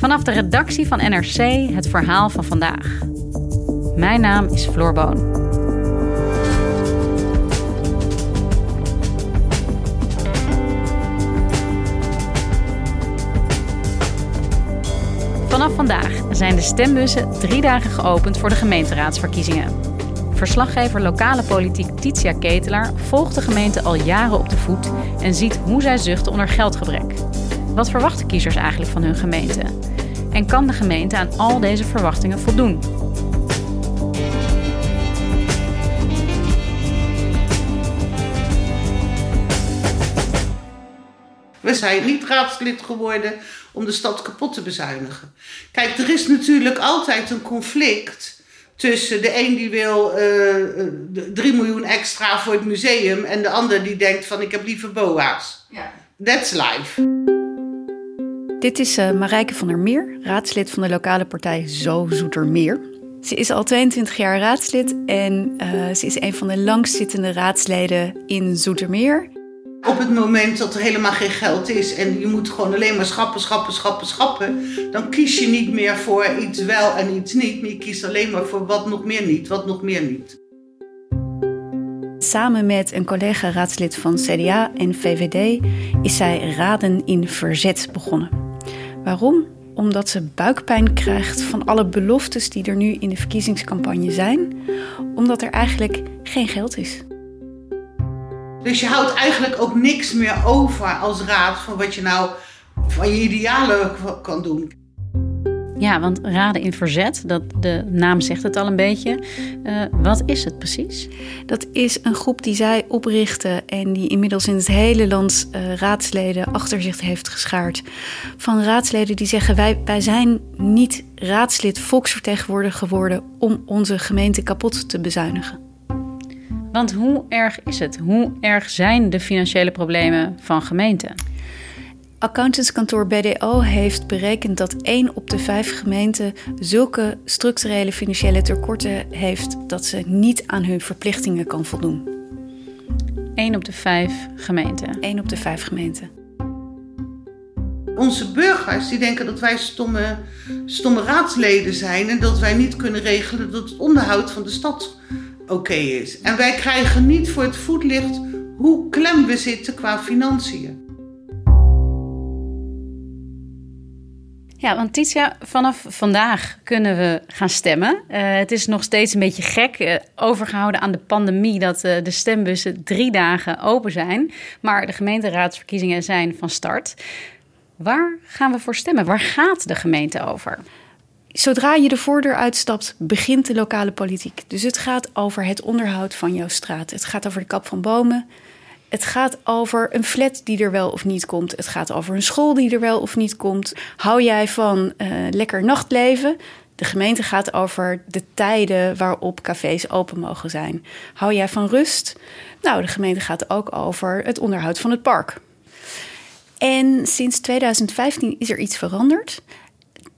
Vanaf de redactie van NRC het verhaal van vandaag. Mijn naam is Floor Boon. Vanaf vandaag zijn de stembussen drie dagen geopend voor de gemeenteraadsverkiezingen. Verslaggever lokale politiek Titia Ketelaar volgt de gemeente al jaren op de voet en ziet hoe zij zuchten onder geldgebrek. Wat verwachten kiezers eigenlijk van hun gemeente? En kan de gemeente aan al deze verwachtingen voldoen? We zijn niet raadslid geworden om de stad kapot te bezuinigen. Kijk, er is natuurlijk altijd een conflict tussen de een die wil uh, 3 miljoen extra voor het museum en de ander die denkt van ik heb liever boa's. Ja. That's life. Dit is uh, Marijke van der Meer, raadslid van de lokale partij Zo Zoetermeer. Ze is al 22 jaar raadslid en uh, ze is een van de langstzittende raadsleden in Zoetermeer. Op het moment dat er helemaal geen geld is en je moet gewoon alleen maar schappen, schappen, schappen, schappen, dan kies je niet meer voor iets wel en iets niet, maar je kiest alleen maar voor wat nog meer niet, wat nog meer niet. Samen met een collega raadslid van CDA en VVD is zij Raden in Verzet begonnen. Waarom? Omdat ze buikpijn krijgt van alle beloftes die er nu in de verkiezingscampagne zijn, omdat er eigenlijk geen geld is. Dus je houdt eigenlijk ook niks meer over als raad van wat je nou van je idealen kan doen. Ja, want Raden in Verzet, dat, de naam zegt het al een beetje. Uh, wat is het precies? Dat is een groep die zij oprichten en die inmiddels in het hele land uh, raadsleden achter zich heeft geschaard. Van raadsleden die zeggen: wij, wij zijn niet raadslid volksvertegenwoordiger geworden om onze gemeente kapot te bezuinigen. Want hoe erg is het? Hoe erg zijn de financiële problemen van gemeenten? Accountantskantoor BDO heeft berekend dat 1 op de 5 gemeenten zulke structurele financiële tekorten heeft dat ze niet aan hun verplichtingen kan voldoen. 1 op de 5 gemeenten. 1 op de 5 gemeenten. Onze burgers die denken dat wij stomme, stomme raadsleden zijn en dat wij niet kunnen regelen dat het onderhoud van de stad oké is. En wij krijgen niet voor het voetlicht hoe klem we zitten qua financiën. Ja, want Titia, vanaf vandaag kunnen we gaan stemmen. Uh, het is nog steeds een beetje gek, uh, overgehouden aan de pandemie, dat uh, de stembussen drie dagen open zijn. Maar de gemeenteraadsverkiezingen zijn van start. Waar gaan we voor stemmen? Waar gaat de gemeente over? Zodra je de voordeur uitstapt, begint de lokale politiek. Dus het gaat over het onderhoud van jouw straat. Het gaat over de kap van bomen. Het gaat over een flat die er wel of niet komt. Het gaat over een school die er wel of niet komt. Hou jij van uh, lekker nachtleven? De gemeente gaat over de tijden waarop cafés open mogen zijn. Hou jij van rust? Nou, de gemeente gaat ook over het onderhoud van het park. En sinds 2015 is er iets veranderd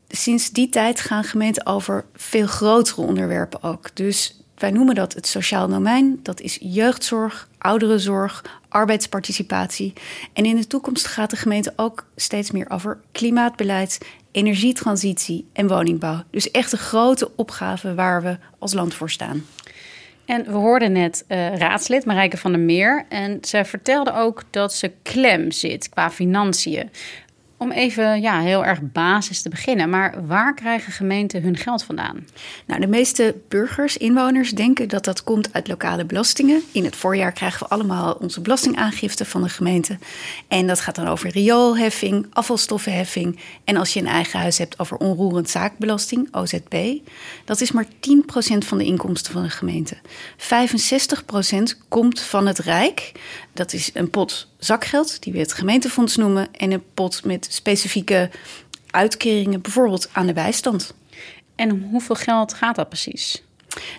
sinds die tijd gaan gemeenten over veel grotere onderwerpen ook. Dus wij noemen dat het sociaal domein. Dat is jeugdzorg, ouderenzorg, arbeidsparticipatie. En in de toekomst gaat de gemeente ook steeds meer over klimaatbeleid, energietransitie en woningbouw. Dus echt een grote opgave waar we als land voor staan. En we hoorden net uh, raadslid Marijke van der Meer. En zij vertelde ook dat ze klem zit qua financiën. Om even ja, heel erg basis te beginnen. Maar waar krijgen gemeenten hun geld vandaan? Nou, de meeste burgers, inwoners, denken dat dat komt uit lokale belastingen. In het voorjaar krijgen we allemaal onze belastingaangifte van de gemeente. En dat gaat dan over rioolheffing, afvalstoffenheffing. En als je een eigen huis hebt, over onroerend zaakbelasting, OZB. Dat is maar 10% van de inkomsten van de gemeente. 65% komt van het Rijk. Dat is een pot zakgeld, die we het gemeentefonds noemen. En een pot met specifieke uitkeringen, bijvoorbeeld aan de bijstand. En om hoeveel geld gaat dat precies?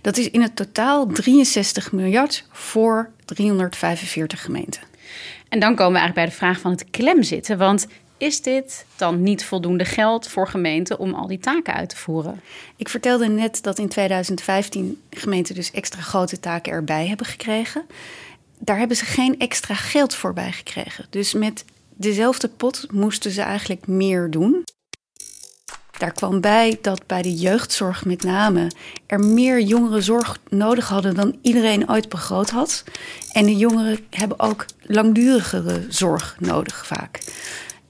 Dat is in het totaal 63 miljard voor 345 gemeenten. En dan komen we eigenlijk bij de vraag van het klem zitten. Want is dit dan niet voldoende geld voor gemeenten om al die taken uit te voeren? Ik vertelde net dat in 2015 gemeenten dus extra grote taken erbij hebben gekregen. Daar hebben ze geen extra geld voor bij gekregen. Dus met dezelfde pot moesten ze eigenlijk meer doen. Daar kwam bij dat bij de jeugdzorg met name er meer jongeren zorg nodig hadden dan iedereen ooit begroot had. En de jongeren hebben ook langdurigere zorg nodig vaak.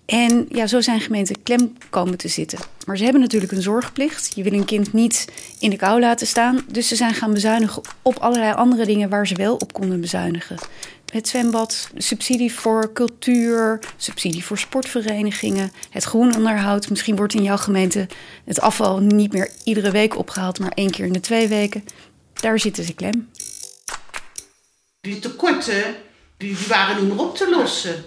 En ja, zo zijn gemeenten klem komen te zitten. Maar ze hebben natuurlijk een zorgplicht. Je wil een kind niet in de kou laten staan. Dus ze zijn gaan bezuinigen op allerlei andere dingen waar ze wel op konden bezuinigen. Het zwembad, subsidie voor cultuur, subsidie voor sportverenigingen, het groenonderhoud. Misschien wordt in jouw gemeente het afval niet meer iedere week opgehaald, maar één keer in de twee weken. Daar zitten ze klem. Die tekorten die, waren niet meer op te lossen.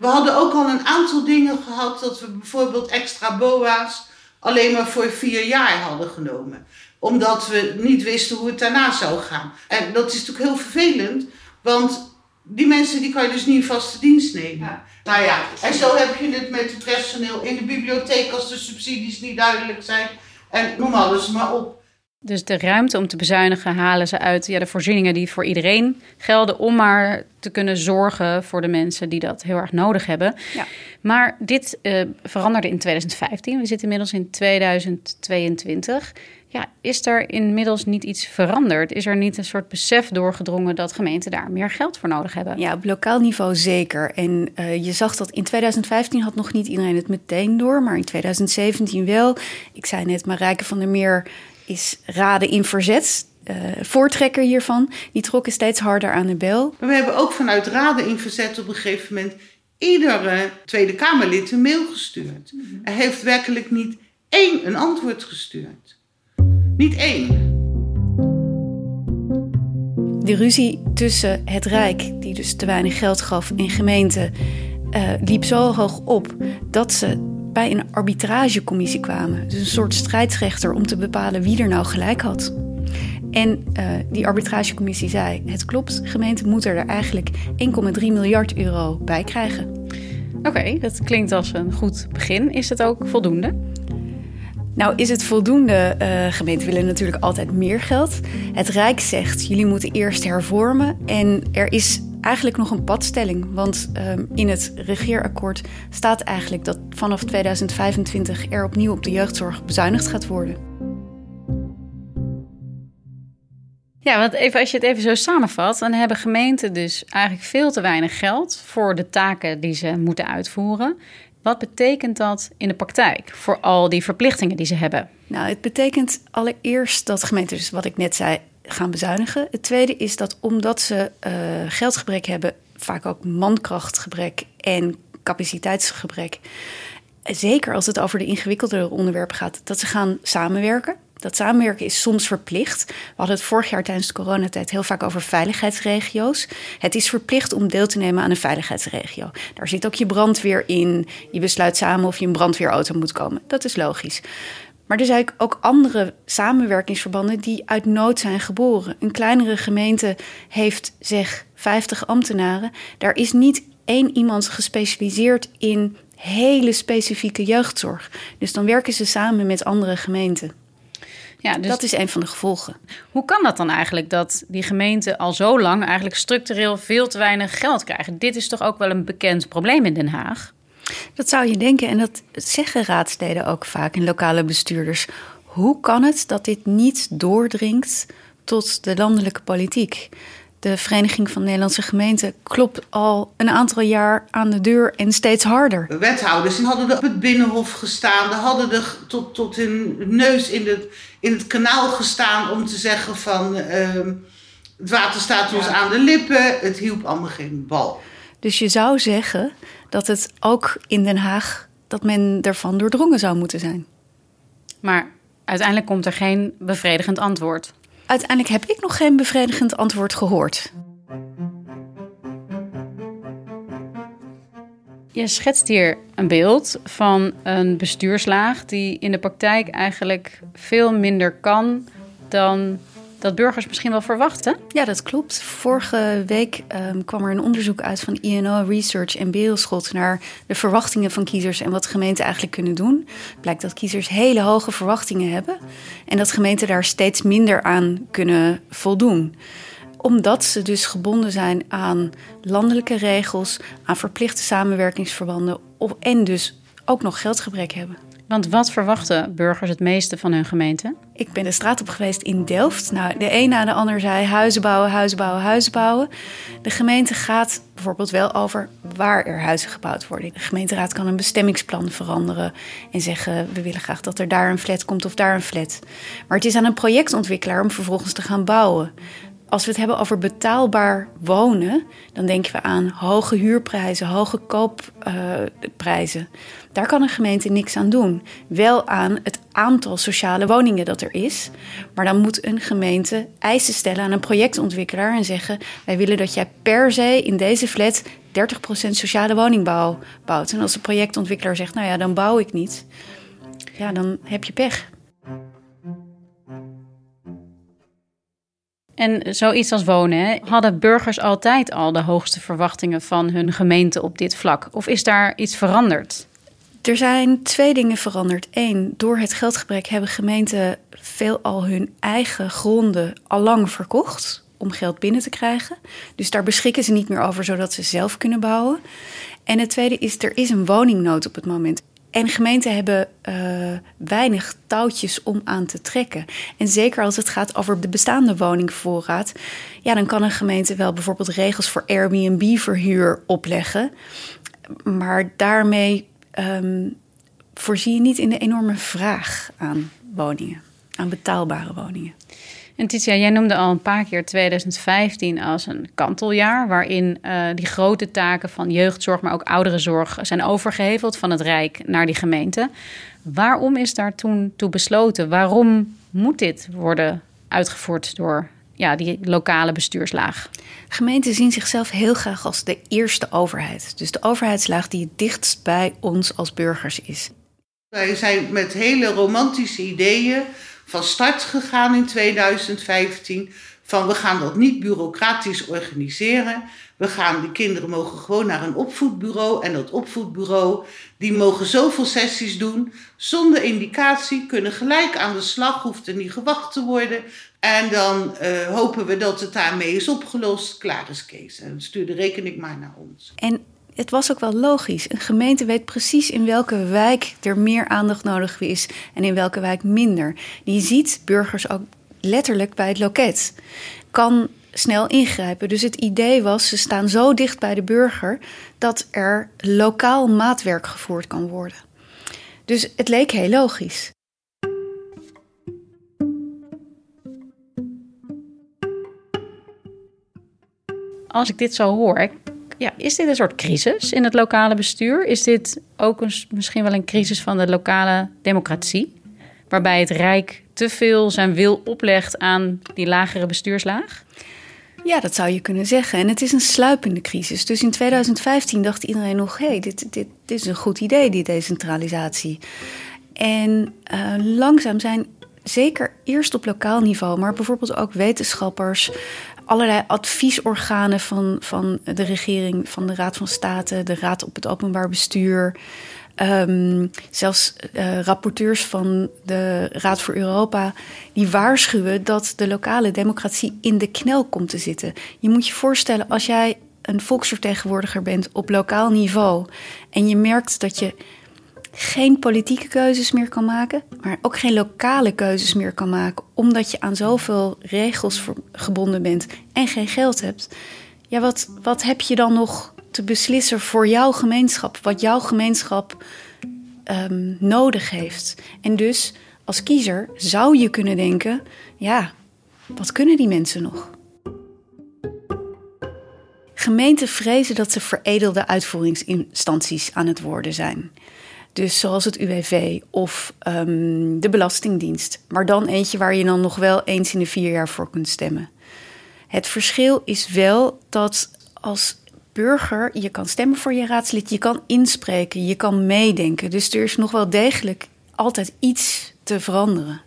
We hadden ook al een aantal dingen gehad dat we bijvoorbeeld extra BOA's alleen maar voor vier jaar hadden genomen. Omdat we niet wisten hoe het daarna zou gaan. En dat is natuurlijk heel vervelend, want die mensen die kan je dus niet in vaste dienst nemen. Nou ja, en zo heb je het met het personeel in de bibliotheek als de subsidies niet duidelijk zijn. En noem alles maar op. Dus de ruimte om te bezuinigen halen ze uit ja, de voorzieningen die voor iedereen gelden, om maar te kunnen zorgen voor de mensen die dat heel erg nodig hebben. Ja. Maar dit uh, veranderde in 2015. We zitten inmiddels in 2022. Ja, is er inmiddels niet iets veranderd? Is er niet een soort besef doorgedrongen dat gemeenten daar meer geld voor nodig hebben? Ja, op lokaal niveau zeker. En uh, je zag dat in 2015 had nog niet iedereen het meteen door, maar in 2017 wel. Ik zei net, Marijke van der Meer is Raden in Verzet. Uh, voortrekker hiervan. Die trokken steeds harder aan de bel. We hebben ook vanuit Raden in Verzet op een gegeven moment iedere Tweede Kamerlid een mail gestuurd. Mm -hmm. Er heeft werkelijk niet één een antwoord gestuurd. Niet één. De ruzie tussen het Rijk, die dus te weinig geld gaf, en gemeenten uh, liep zo hoog op dat ze bij een arbitragecommissie kwamen. Dus een soort strijdsrechter om te bepalen wie er nou gelijk had. En uh, die arbitragecommissie zei: Het klopt, gemeente moet er eigenlijk 1,3 miljard euro bij krijgen. Oké, okay, dat klinkt als een goed begin. Is het ook voldoende? Nou, is het voldoende? Uh, gemeenten willen natuurlijk altijd meer geld. Het Rijk zegt: jullie moeten eerst hervormen. En er is eigenlijk nog een padstelling. Want um, in het regeerakkoord staat eigenlijk dat vanaf 2025 er opnieuw op de jeugdzorg bezuinigd gaat worden. Ja, want even, als je het even zo samenvat, dan hebben gemeenten dus eigenlijk veel te weinig geld voor de taken die ze moeten uitvoeren. Wat betekent dat in de praktijk voor al die verplichtingen die ze hebben? Nou, het betekent allereerst dat gemeenten, dus wat ik net zei, gaan bezuinigen. Het tweede is dat omdat ze uh, geldgebrek hebben, vaak ook mankrachtgebrek en capaciteitsgebrek. Zeker als het over de ingewikkeldere onderwerpen gaat, dat ze gaan samenwerken. Dat samenwerken is soms verplicht. We hadden het vorig jaar tijdens de coronatijd heel vaak over veiligheidsregio's. Het is verplicht om deel te nemen aan een veiligheidsregio. Daar zit ook je brandweer in. Je besluit samen of je een brandweerauto moet komen. Dat is logisch. Maar er zijn ook andere samenwerkingsverbanden die uit nood zijn geboren. Een kleinere gemeente heeft zeg 50 ambtenaren. Daar is niet één iemand gespecialiseerd in hele specifieke jeugdzorg. Dus dan werken ze samen met andere gemeenten. Ja, dus dat is een van de gevolgen. Hoe kan dat dan eigenlijk dat die gemeenten al zo lang eigenlijk structureel veel te weinig geld krijgen? Dit is toch ook wel een bekend probleem in Den Haag? Dat zou je denken en dat zeggen raadsleden ook vaak en lokale bestuurders. Hoe kan het dat dit niet doordringt tot de landelijke politiek? De Vereniging van Nederlandse Gemeenten klopt al een aantal jaar aan de deur en steeds harder. Wethouders hadden er op het binnenhof gestaan, hadden er tot, tot hun neus in het, in het kanaal gestaan om te zeggen van uh, het water staat ons aan de lippen, het hielp allemaal geen bal. Dus je zou zeggen dat het ook in Den Haag dat men ervan doordrongen zou moeten zijn. Maar uiteindelijk komt er geen bevredigend antwoord. Uiteindelijk heb ik nog geen bevredigend antwoord gehoord. Je schetst hier een beeld van een bestuurslaag die in de praktijk eigenlijk veel minder kan dan dat burgers misschien wel verwachten. Ja, dat klopt. Vorige week um, kwam er een onderzoek uit van INO Research en Beelschot naar de verwachtingen van kiezers en wat gemeenten eigenlijk kunnen doen. Blijkt dat kiezers hele hoge verwachtingen hebben en dat gemeenten daar steeds minder aan kunnen voldoen omdat ze dus gebonden zijn aan landelijke regels, aan verplichte samenwerkingsverbanden en dus ook nog geldgebrek hebben. Want wat verwachten burgers het meeste van hun gemeente? Ik ben de straat op geweest in Delft. Nou, de een na de ander zei huizen bouwen, huizen bouwen, huizen bouwen. De gemeente gaat bijvoorbeeld wel over waar er huizen gebouwd worden. De gemeenteraad kan een bestemmingsplan veranderen en zeggen: we willen graag dat er daar een flat komt of daar een flat. Maar het is aan een projectontwikkelaar om vervolgens te gaan bouwen. Als we het hebben over betaalbaar wonen, dan denken we aan hoge huurprijzen, hoge koopprijzen. Daar kan een gemeente niks aan doen. Wel aan het aantal sociale woningen dat er is. Maar dan moet een gemeente eisen stellen aan een projectontwikkelaar en zeggen: Wij willen dat jij per se in deze flat 30% sociale woningbouw bouwt. En als de projectontwikkelaar zegt: Nou ja, dan bouw ik niet. Ja, dan heb je pech. En zoiets als wonen, hadden burgers altijd al de hoogste verwachtingen van hun gemeente op dit vlak? Of is daar iets veranderd? Er zijn twee dingen veranderd. Eén, door het geldgebrek hebben gemeenten veelal hun eigen gronden al lang verkocht om geld binnen te krijgen. Dus daar beschikken ze niet meer over, zodat ze zelf kunnen bouwen. En het tweede is, er is een woningnood op het moment. En gemeenten hebben uh, weinig touwtjes om aan te trekken. En zeker als het gaat over de bestaande woningvoorraad, ja, dan kan een gemeente wel bijvoorbeeld regels voor Airbnb-verhuur opleggen. Maar daarmee um, voorzie je niet in de enorme vraag aan woningen, aan betaalbare woningen. En Titia, jij noemde al een paar keer 2015 als een kanteljaar, waarin uh, die grote taken van jeugdzorg, maar ook ouderenzorg zijn overgeheveld van het Rijk naar die gemeente. Waarom is daar toen toe besloten? Waarom moet dit worden uitgevoerd door ja, die lokale bestuurslaag? Gemeenten zien zichzelf heel graag als de eerste overheid. Dus de overheidslaag die het dichtst bij ons als burgers is. Wij zijn met hele romantische ideeën van start gegaan in 2015. Van we gaan dat niet bureaucratisch organiseren. We gaan, de kinderen mogen gewoon naar een opvoedbureau. En dat opvoedbureau, die mogen zoveel sessies doen. Zonder indicatie, kunnen gelijk aan de slag, hoeft er niet gewacht te worden. En dan uh, hopen we dat het daarmee is opgelost. Klaar is Kees. En stuur de rekening maar naar ons. En het was ook wel logisch. Een gemeente weet precies in welke wijk er meer aandacht nodig is en in welke wijk minder. Die ziet burgers ook letterlijk bij het loket. Kan snel ingrijpen. Dus het idee was, ze staan zo dicht bij de burger dat er lokaal maatwerk gevoerd kan worden. Dus het leek heel logisch. Als ik dit zo hoor, ja, is dit een soort crisis in het lokale bestuur? Is dit ook een, misschien wel een crisis van de lokale democratie? Waarbij het Rijk te veel zijn wil oplegt aan die lagere bestuurslaag? Ja, dat zou je kunnen zeggen. En het is een sluipende crisis. Dus in 2015 dacht iedereen nog: hé, hey, dit, dit, dit is een goed idee, die decentralisatie. En uh, langzaam zijn zeker eerst op lokaal niveau, maar bijvoorbeeld ook wetenschappers, allerlei adviesorganen van, van de regering, van de Raad van State, de Raad op het Openbaar Bestuur. Um, zelfs uh, rapporteurs van de Raad voor Europa, die waarschuwen dat de lokale democratie in de knel komt te zitten. Je moet je voorstellen, als jij een volksvertegenwoordiger bent op lokaal niveau en je merkt dat je geen politieke keuzes meer kan maken, maar ook geen lokale keuzes meer kan maken, omdat je aan zoveel regels gebonden bent en geen geld hebt, ja, wat, wat heb je dan nog te beslissen voor jouw gemeenschap? Wat jouw gemeenschap um, nodig heeft. En dus als kiezer zou je kunnen denken: ja, wat kunnen die mensen nog? Gemeenten vrezen dat ze veredelde uitvoeringsinstanties aan het worden zijn. Dus zoals het UWV of um, de Belastingdienst. Maar dan eentje waar je dan nog wel eens in de vier jaar voor kunt stemmen. Het verschil is wel dat als burger je kan stemmen voor je raadslid, je kan inspreken, je kan meedenken. Dus er is nog wel degelijk altijd iets te veranderen.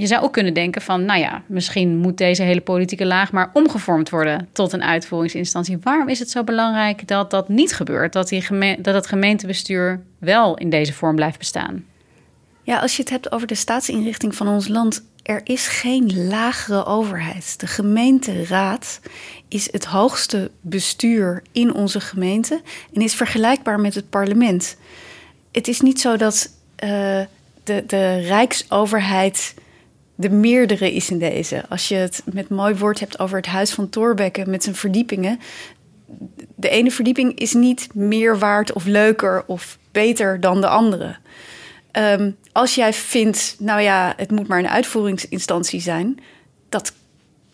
Je zou ook kunnen denken van, nou ja, misschien moet deze hele politieke laag maar omgevormd worden tot een uitvoeringsinstantie. Waarom is het zo belangrijk dat dat niet gebeurt? Dat, dat het gemeentebestuur wel in deze vorm blijft bestaan? Ja, als je het hebt over de staatsinrichting van ons land, er is geen lagere overheid. De gemeenteraad is het hoogste bestuur in onze gemeente en is vergelijkbaar met het parlement. Het is niet zo dat uh, de, de Rijksoverheid de meerdere is in deze. Als je het met mooi woord hebt over het huis van Thorbecke met zijn verdiepingen. De ene verdieping is niet meer waard of leuker of beter dan de andere. Um, als jij vindt, nou ja, het moet maar een uitvoeringsinstantie zijn, dat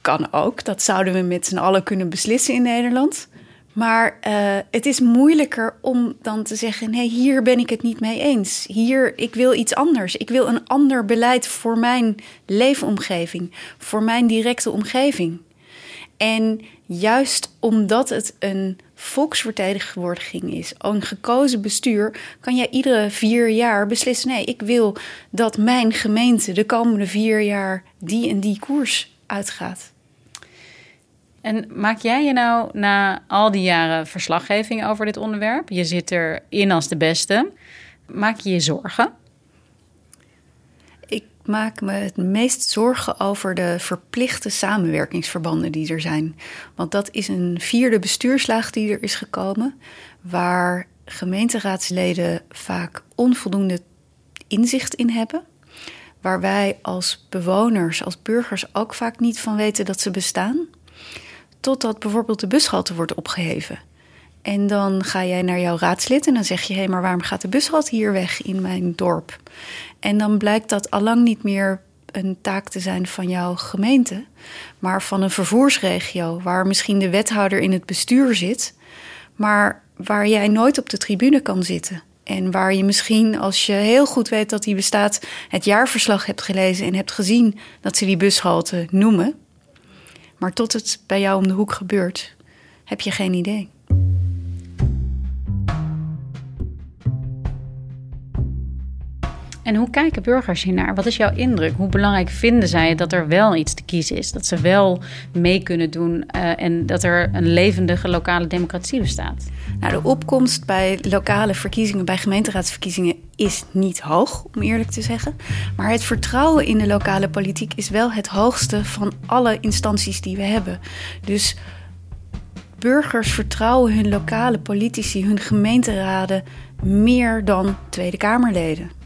kan ook. Dat zouden we met z'n allen kunnen beslissen in Nederland. Maar uh, het is moeilijker om dan te zeggen: nee, hier ben ik het niet mee eens. Hier, ik wil iets anders. Ik wil een ander beleid voor mijn leefomgeving, voor mijn directe omgeving. En juist omdat het een volksvertegenwoordiging is, een gekozen bestuur, kan jij iedere vier jaar beslissen: nee, ik wil dat mijn gemeente de komende vier jaar die en die koers uitgaat. En maak jij je nou na al die jaren verslaggeving over dit onderwerp, je zit erin als de beste, maak je je zorgen? Ik maak me het meest zorgen over de verplichte samenwerkingsverbanden die er zijn. Want dat is een vierde bestuurslaag die er is gekomen, waar gemeenteraadsleden vaak onvoldoende inzicht in hebben. Waar wij als bewoners, als burgers ook vaak niet van weten dat ze bestaan totdat bijvoorbeeld de bushalte wordt opgeheven. En dan ga jij naar jouw raadslid en dan zeg je: hé, hey, maar waarom gaat de bushalte hier weg in mijn dorp? En dan blijkt dat allang niet meer een taak te zijn van jouw gemeente, maar van een vervoersregio, waar misschien de wethouder in het bestuur zit, maar waar jij nooit op de tribune kan zitten. En waar je misschien, als je heel goed weet dat die bestaat, het jaarverslag hebt gelezen en hebt gezien dat ze die bushalte noemen. Maar tot het bij jou om de hoek gebeurt, heb je geen idee. En hoe kijken burgers hiernaar? Wat is jouw indruk? Hoe belangrijk vinden zij dat er wel iets te kiezen is? Dat ze wel mee kunnen doen uh, en dat er een levendige lokale democratie bestaat? Nou, de opkomst bij lokale verkiezingen, bij gemeenteraadsverkiezingen, is niet hoog, om eerlijk te zeggen. Maar het vertrouwen in de lokale politiek is wel het hoogste van alle instanties die we hebben. Dus burgers vertrouwen hun lokale politici, hun gemeenteraden, meer dan Tweede Kamerleden.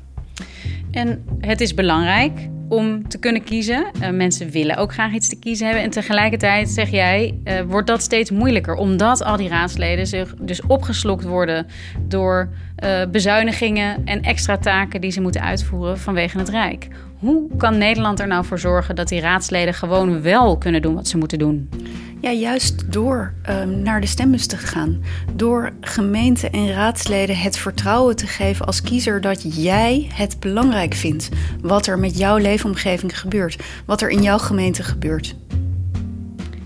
En het is belangrijk om te kunnen kiezen. Uh, mensen willen ook graag iets te kiezen hebben. En tegelijkertijd zeg jij, uh, wordt dat steeds moeilijker. Omdat al die raadsleden zich dus opgeslokt worden door uh, bezuinigingen en extra taken die ze moeten uitvoeren vanwege het Rijk. Hoe kan Nederland er nou voor zorgen dat die raadsleden gewoon wel kunnen doen wat ze moeten doen? Ja, juist door um, naar de stembus te gaan. Door gemeenten en raadsleden het vertrouwen te geven als kiezer dat jij het belangrijk vindt. Wat er met jouw leefomgeving gebeurt. Wat er in jouw gemeente gebeurt.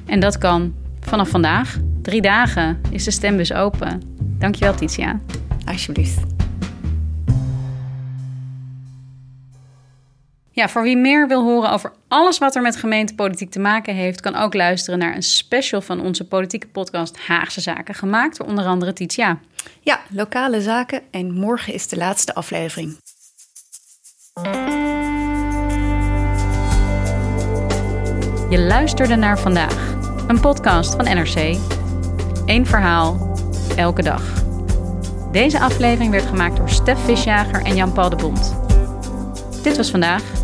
En dat kan vanaf vandaag. Drie dagen is de stembus open. Dankjewel, Titia. Alsjeblieft. Ja, voor wie meer wil horen over alles wat er met gemeentepolitiek te maken heeft, kan ook luisteren naar een special van onze politieke podcast Haagse Zaken, gemaakt door onder andere Titia. Ja, lokale zaken en morgen is de laatste aflevering. Je luisterde naar vandaag, een podcast van NRC. Eén verhaal, elke dag. Deze aflevering werd gemaakt door Stef Visjager en Jan-Paul de Bond. Dit was vandaag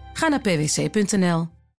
Ga naar pwc.nl.